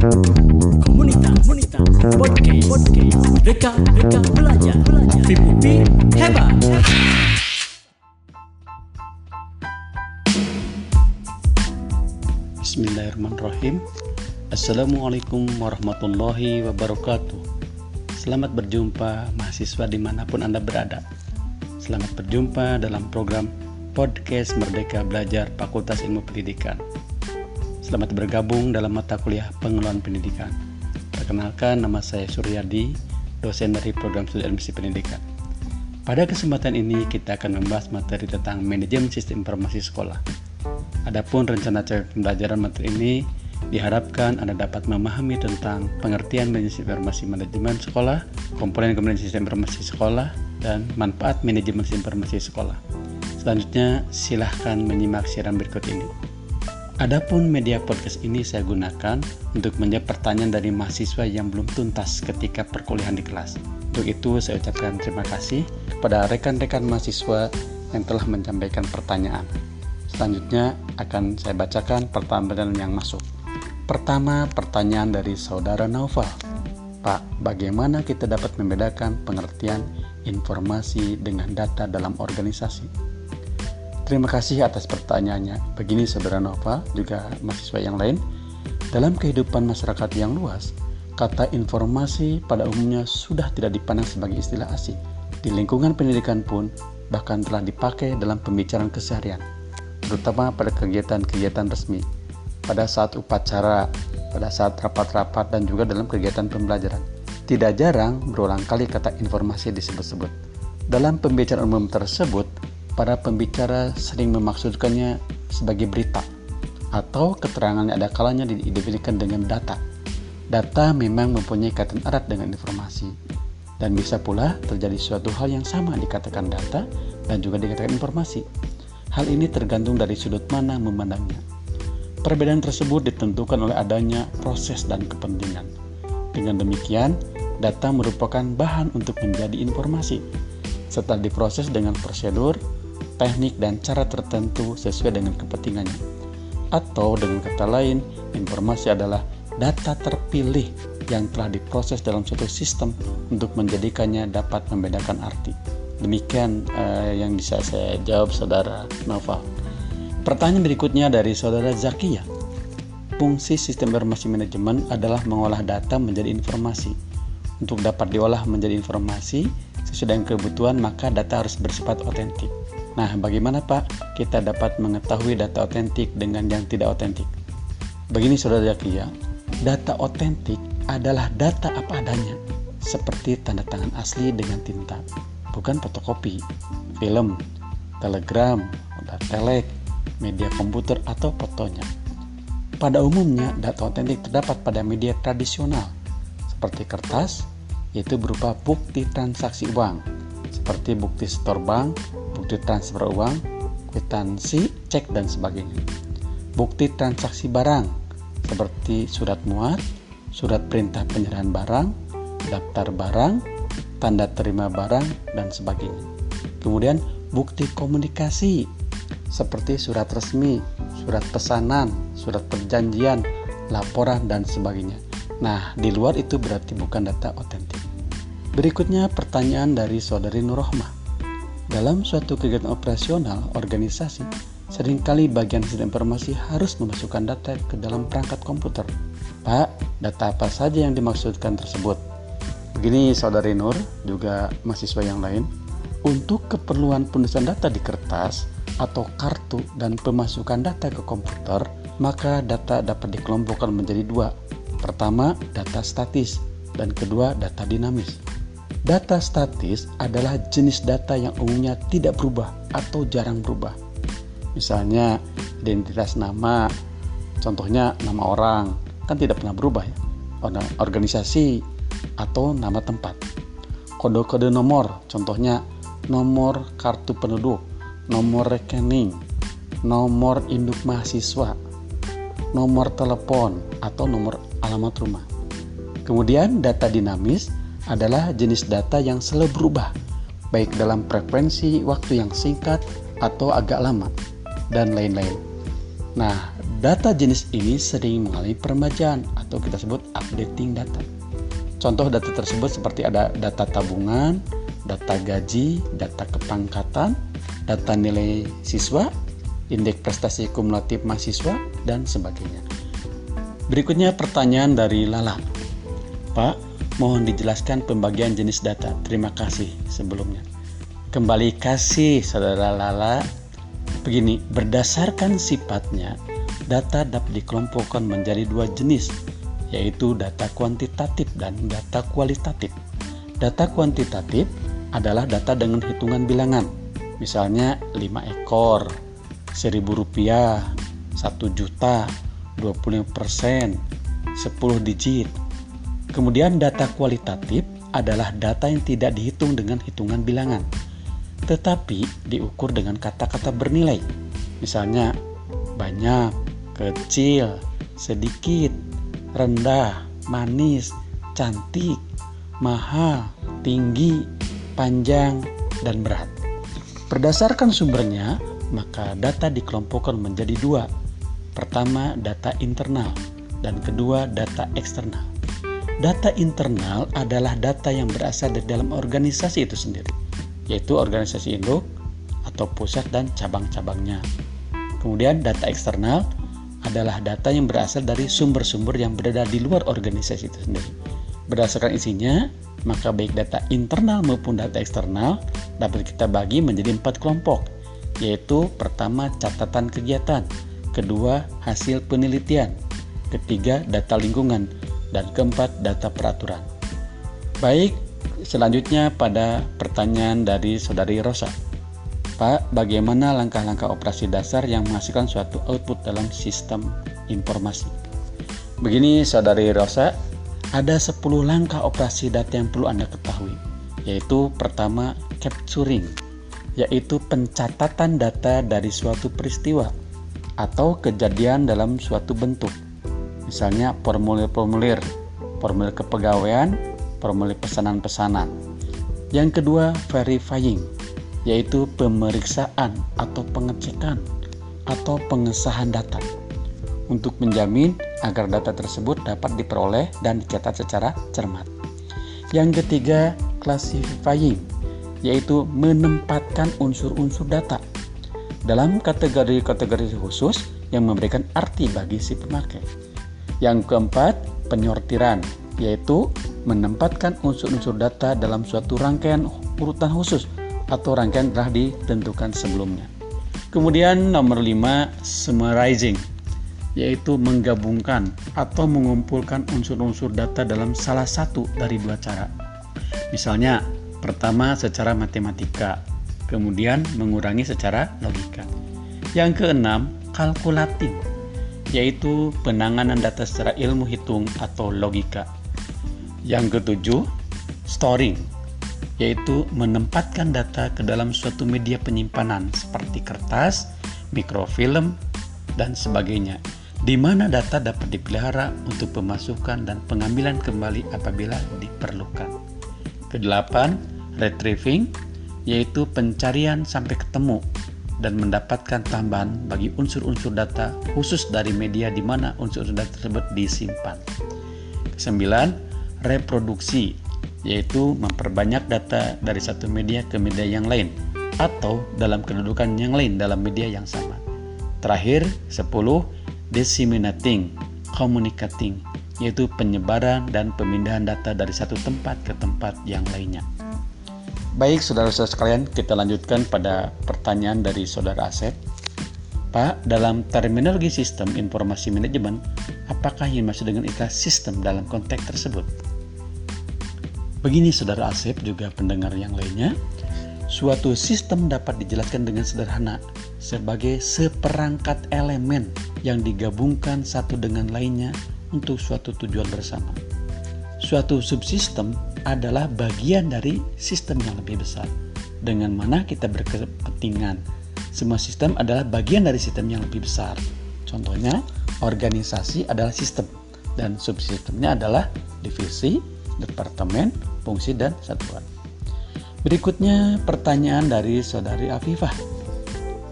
Podcast, podcast, belajar. Pipi hebat. Bismillahirrahmanirrahim. Assalamualaikum warahmatullahi wabarakatuh. Selamat berjumpa mahasiswa di mana pun Anda berada. Selamat berjumpa dalam program Podcast Merdeka Belajar Fakultas Ilmu Pendidikan Selamat bergabung dalam mata kuliah pengelolaan pendidikan Perkenalkan nama saya Suryadi Dosen dari program studi admisi pendidikan pada kesempatan ini kita akan membahas materi tentang manajemen sistem informasi sekolah. Adapun rencana pembelajaran materi ini diharapkan Anda dapat memahami tentang pengertian manajemen informasi manajemen sekolah, komponen-komponen sistem informasi sekolah, dan manfaat manajemen sistem informasi sekolah. Selanjutnya, silahkan menyimak siaran berikut ini. Adapun media podcast ini saya gunakan untuk menjawab pertanyaan dari mahasiswa yang belum tuntas ketika perkuliahan di kelas. Untuk itu, saya ucapkan terima kasih kepada rekan-rekan mahasiswa yang telah menyampaikan pertanyaan. Selanjutnya akan saya bacakan pertanyaan yang masuk. Pertama, pertanyaan dari saudara Naufal. Pak, bagaimana kita dapat membedakan pengertian informasi dengan data dalam organisasi? Terima kasih atas pertanyaannya. Begini saudara Nova, juga mahasiswa yang lain. Dalam kehidupan masyarakat yang luas, kata informasi pada umumnya sudah tidak dipandang sebagai istilah asing. Di lingkungan pendidikan pun bahkan telah dipakai dalam pembicaraan keseharian, terutama pada kegiatan-kegiatan resmi, pada saat upacara, pada saat rapat-rapat, dan juga dalam kegiatan pembelajaran. Tidak jarang berulang kali kata informasi disebut-sebut. Dalam pembicaraan umum tersebut, para pembicara sering memaksudkannya sebagai berita atau keterangan yang ada kalanya diidentikan dengan data. Data memang mempunyai kaitan erat dengan informasi dan bisa pula terjadi suatu hal yang sama dikatakan data dan juga dikatakan informasi. Hal ini tergantung dari sudut mana memandangnya. Perbedaan tersebut ditentukan oleh adanya proses dan kepentingan. Dengan demikian, data merupakan bahan untuk menjadi informasi. Setelah diproses dengan prosedur, teknik dan cara tertentu sesuai dengan kepentingannya. Atau dengan kata lain, informasi adalah data terpilih yang telah diproses dalam suatu sistem untuk menjadikannya dapat membedakan arti. Demikian uh, yang bisa saya jawab saudara Nova. Pertanyaan berikutnya dari saudara Zakia. Fungsi sistem informasi manajemen adalah mengolah data menjadi informasi. Untuk dapat diolah menjadi informasi sesuai dengan kebutuhan, maka data harus bersifat otentik. Nah, bagaimana Pak kita dapat mengetahui data otentik dengan yang tidak otentik? Begini Saudara Zakia, data otentik adalah data apa adanya, seperti tanda tangan asli dengan tinta, bukan fotokopi, film, telegram, telek, media komputer atau fotonya. Pada umumnya, data otentik terdapat pada media tradisional, seperti kertas, yaitu berupa bukti transaksi uang, seperti bukti setor bank, bukti transfer uang, kwitansi, cek, dan sebagainya. Bukti transaksi barang seperti surat muat, surat perintah penyerahan barang, daftar barang, tanda terima barang, dan sebagainya. Kemudian bukti komunikasi seperti surat resmi, surat pesanan, surat perjanjian, laporan, dan sebagainya. Nah, di luar itu berarti bukan data otentik. Berikutnya pertanyaan dari saudari Nurrohmah. Dalam suatu kegiatan operasional organisasi, sering kali bagian sistem informasi harus memasukkan data ke dalam perangkat komputer. Pak, data apa saja yang dimaksudkan tersebut? Begini saudari Nur, juga mahasiswa yang lain, untuk keperluan penulisan data di kertas atau kartu dan pemasukan data ke komputer, maka data dapat dikelompokkan menjadi dua. Pertama, data statis, dan kedua, data dinamis. Data statis adalah jenis data yang umumnya tidak berubah atau jarang berubah. Misalnya identitas nama, contohnya nama orang, kan tidak pernah berubah ya. Organisasi atau nama tempat. Kode-kode nomor, contohnya nomor kartu penduduk, nomor rekening, nomor induk mahasiswa, nomor telepon atau nomor alamat rumah. Kemudian data dinamis adalah jenis data yang selalu berubah, baik dalam frekuensi waktu yang singkat atau agak lama, dan lain-lain. Nah, data jenis ini sering mengalami peremajaan atau kita sebut updating data. Contoh data tersebut seperti ada data tabungan, data gaji, data kepangkatan, data nilai siswa, indeks prestasi kumulatif mahasiswa, dan sebagainya. Berikutnya pertanyaan dari Lala. Pak, mohon dijelaskan pembagian jenis data. Terima kasih sebelumnya. Kembali kasih saudara Lala. Begini, berdasarkan sifatnya, data dapat dikelompokkan menjadi dua jenis, yaitu data kuantitatif dan data kualitatif. Data kuantitatif adalah data dengan hitungan bilangan, misalnya 5 ekor, 1000 rupiah, 1 juta, 25 persen, 10 digit. Kemudian data kualitatif adalah data yang tidak dihitung dengan hitungan bilangan, tetapi diukur dengan kata-kata bernilai. Misalnya banyak, kecil, sedikit, rendah, manis, cantik, mahal, tinggi, panjang, dan berat. Berdasarkan sumbernya, maka data dikelompokkan menjadi dua. Pertama, data internal, dan kedua, data eksternal. Data internal adalah data yang berasal dari dalam organisasi itu sendiri, yaitu organisasi induk atau pusat dan cabang-cabangnya. Kemudian data eksternal adalah data yang berasal dari sumber-sumber yang berada di luar organisasi itu sendiri. Berdasarkan isinya, maka baik data internal maupun data eksternal dapat kita bagi menjadi empat kelompok, yaitu pertama catatan kegiatan, kedua hasil penelitian, ketiga data lingkungan, dan keempat data peraturan. Baik, selanjutnya pada pertanyaan dari saudari Rosa. Pak, bagaimana langkah-langkah operasi dasar yang menghasilkan suatu output dalam sistem informasi? Begini saudari Rosa, ada 10 langkah operasi data yang perlu Anda ketahui, yaitu pertama capturing, yaitu pencatatan data dari suatu peristiwa atau kejadian dalam suatu bentuk. Misalnya formulir-formulir, formulir kepegawaian, formulir pesanan-pesanan. Yang kedua, verifying, yaitu pemeriksaan atau pengecekan atau pengesahan data untuk menjamin agar data tersebut dapat diperoleh dan dicatat secara cermat. Yang ketiga, classifying, yaitu menempatkan unsur-unsur data dalam kategori-kategori khusus yang memberikan arti bagi si pemakai. Yang keempat, penyortiran, yaitu menempatkan unsur-unsur data dalam suatu rangkaian urutan khusus atau rangkaian telah ditentukan sebelumnya. Kemudian nomor 5 summarizing yaitu menggabungkan atau mengumpulkan unsur-unsur data dalam salah satu dari dua cara. Misalnya, pertama secara matematika, kemudian mengurangi secara logika. Yang keenam, calculating, yaitu penanganan data secara ilmu hitung atau logika. Yang ketujuh, storing, yaitu menempatkan data ke dalam suatu media penyimpanan seperti kertas, mikrofilm, dan sebagainya, di mana data dapat dipelihara untuk pemasukan dan pengambilan kembali apabila diperlukan. Kedelapan, retrieving, yaitu pencarian sampai ketemu dan mendapatkan tambahan bagi unsur-unsur data khusus dari media di mana unsur-unsur data tersebut disimpan. Kesembilan, reproduksi yaitu memperbanyak data dari satu media ke media yang lain atau dalam kedudukan yang lain dalam media yang sama. Terakhir, 10. Disseminating, communicating, yaitu penyebaran dan pemindahan data dari satu tempat ke tempat yang lainnya. Baik, saudara-saudara sekalian, kita lanjutkan pada pertanyaan dari saudara Asep. Pak, dalam terminologi sistem informasi manajemen, apakah yang masuk dengan istilah sistem dalam konteks tersebut? Begini saudara Asep juga pendengar yang lainnya, suatu sistem dapat dijelaskan dengan sederhana sebagai seperangkat elemen yang digabungkan satu dengan lainnya untuk suatu tujuan bersama. Suatu subsistem adalah bagian dari sistem yang lebih besar, dengan mana kita berkepentingan. Semua sistem adalah bagian dari sistem yang lebih besar. Contohnya, organisasi adalah sistem, dan subsistemnya adalah divisi, departemen, fungsi, dan satuan. Berikutnya pertanyaan dari saudari Afifah.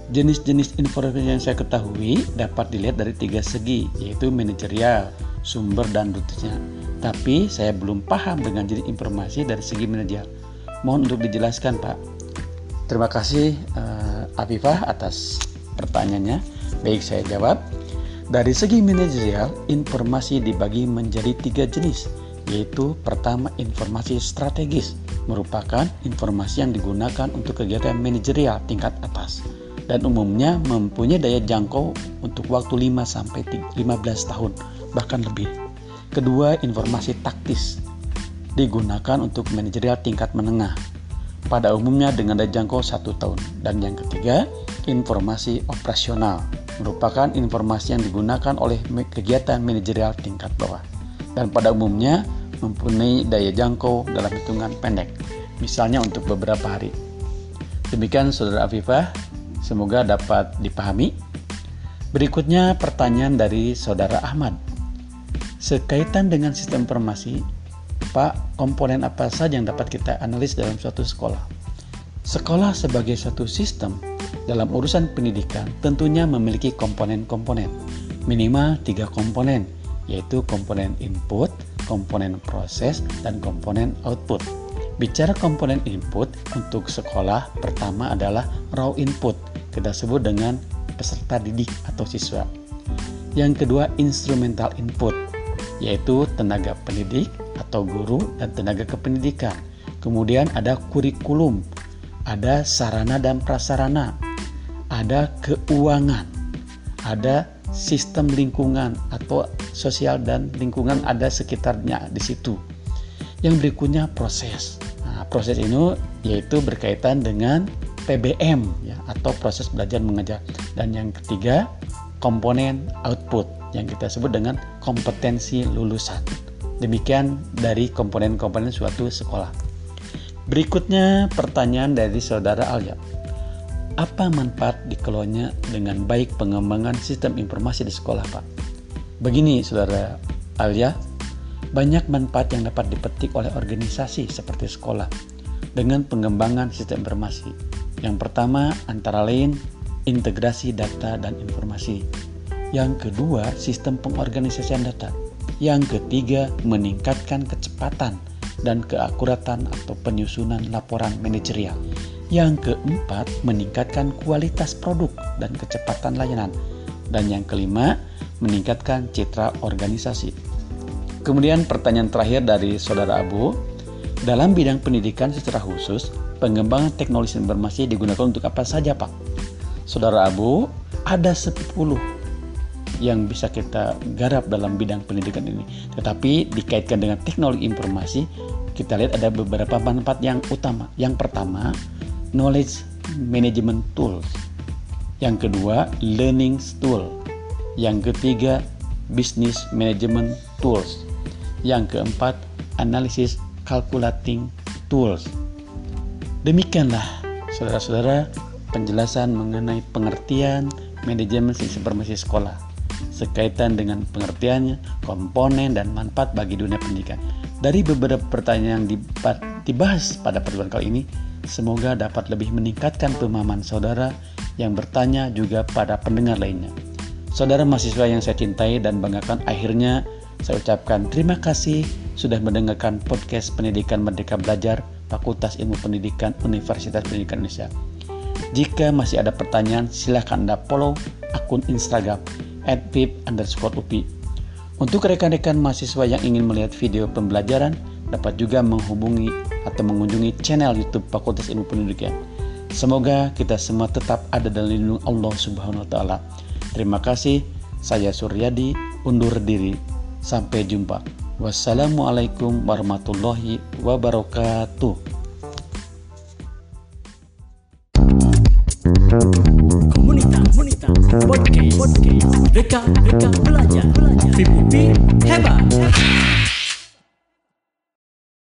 Jenis-jenis informasi yang saya ketahui dapat dilihat dari tiga segi, yaitu manajerial, sumber, dan rutenya. Tapi saya belum paham dengan jenis informasi dari segi manajerial. Mohon untuk dijelaskan, Pak. Terima kasih uh, Afifah atas pertanyaannya. Baik, saya jawab. Dari segi manajerial, informasi dibagi menjadi tiga jenis, yaitu pertama informasi strategis, merupakan informasi yang digunakan untuk kegiatan manajerial tingkat atas dan umumnya mempunyai daya jangkau untuk waktu 5 sampai 15 tahun, bahkan lebih. Kedua, informasi taktis digunakan untuk manajerial tingkat menengah pada umumnya dengan jangkau satu tahun. Dan yang ketiga, informasi operasional merupakan informasi yang digunakan oleh kegiatan manajerial tingkat bawah dan pada umumnya mempunyai daya jangkau dalam hitungan pendek, misalnya untuk beberapa hari. Demikian Saudara Afifah, Semoga dapat dipahami. Berikutnya pertanyaan dari Saudara Ahmad. Sekaitan dengan sistem informasi, Pak, komponen apa saja yang dapat kita analis dalam suatu sekolah? Sekolah sebagai satu sistem dalam urusan pendidikan tentunya memiliki komponen-komponen, minimal tiga komponen, yaitu komponen input, komponen proses, dan komponen output. Bicara komponen input untuk sekolah, pertama adalah raw input, kita sebut dengan peserta didik atau siswa. Yang kedua, instrumental input, yaitu tenaga pendidik atau guru dan tenaga kependidikan. Kemudian ada kurikulum, ada sarana dan prasarana, ada keuangan, ada sistem lingkungan atau sosial dan lingkungan ada sekitarnya di situ. Yang berikutnya proses. Nah, proses ini yaitu berkaitan dengan PBM ya atau proses belajar mengajar dan yang ketiga komponen output yang kita sebut dengan kompetensi lulusan. Demikian dari komponen-komponen suatu sekolah. Berikutnya pertanyaan dari saudara Alia. Apa manfaat dikelolanya dengan baik pengembangan sistem informasi di sekolah, Pak? Begini, saudara Alia, banyak manfaat yang dapat dipetik oleh organisasi seperti sekolah dengan pengembangan sistem informasi yang pertama antara lain integrasi data dan informasi. Yang kedua, sistem pengorganisasian data. Yang ketiga, meningkatkan kecepatan dan keakuratan atau penyusunan laporan manajerial. Yang keempat, meningkatkan kualitas produk dan kecepatan layanan. Dan yang kelima, meningkatkan citra organisasi. Kemudian pertanyaan terakhir dari Saudara Abu, dalam bidang pendidikan secara khusus, pengembangan teknologi informasi digunakan untuk apa saja Pak? Saudara Abu, ada 10 yang bisa kita garap dalam bidang pendidikan ini. Tetapi dikaitkan dengan teknologi informasi, kita lihat ada beberapa manfaat yang utama. Yang pertama, knowledge management tools. Yang kedua, learning tool. Yang ketiga, business management tools. Yang keempat, analysis calculating tools. Demikianlah, saudara-saudara, penjelasan mengenai pengertian manajemen sistem informasi sekolah sekaitan dengan pengertiannya, komponen, dan manfaat bagi dunia pendidikan. Dari beberapa pertanyaan yang dibahas pada pertemuan kali ini, semoga dapat lebih meningkatkan pemahaman saudara yang bertanya juga pada pendengar lainnya. Saudara mahasiswa yang saya cintai dan banggakan, akhirnya saya ucapkan terima kasih sudah mendengarkan podcast Pendidikan Merdeka Belajar Fakultas Ilmu Pendidikan Universitas Pendidikan Indonesia. Jika masih ada pertanyaan, silahkan Anda follow akun Instagram @pip_upi. Untuk rekan-rekan mahasiswa yang ingin melihat video pembelajaran, dapat juga menghubungi atau mengunjungi channel YouTube Fakultas Ilmu Pendidikan. Semoga kita semua tetap ada dalam lindung Allah Subhanahu wa taala. Terima kasih. Saya Suryadi undur diri. Sampai jumpa. Wassalamualaikum warahmatullahi wabarakatuh.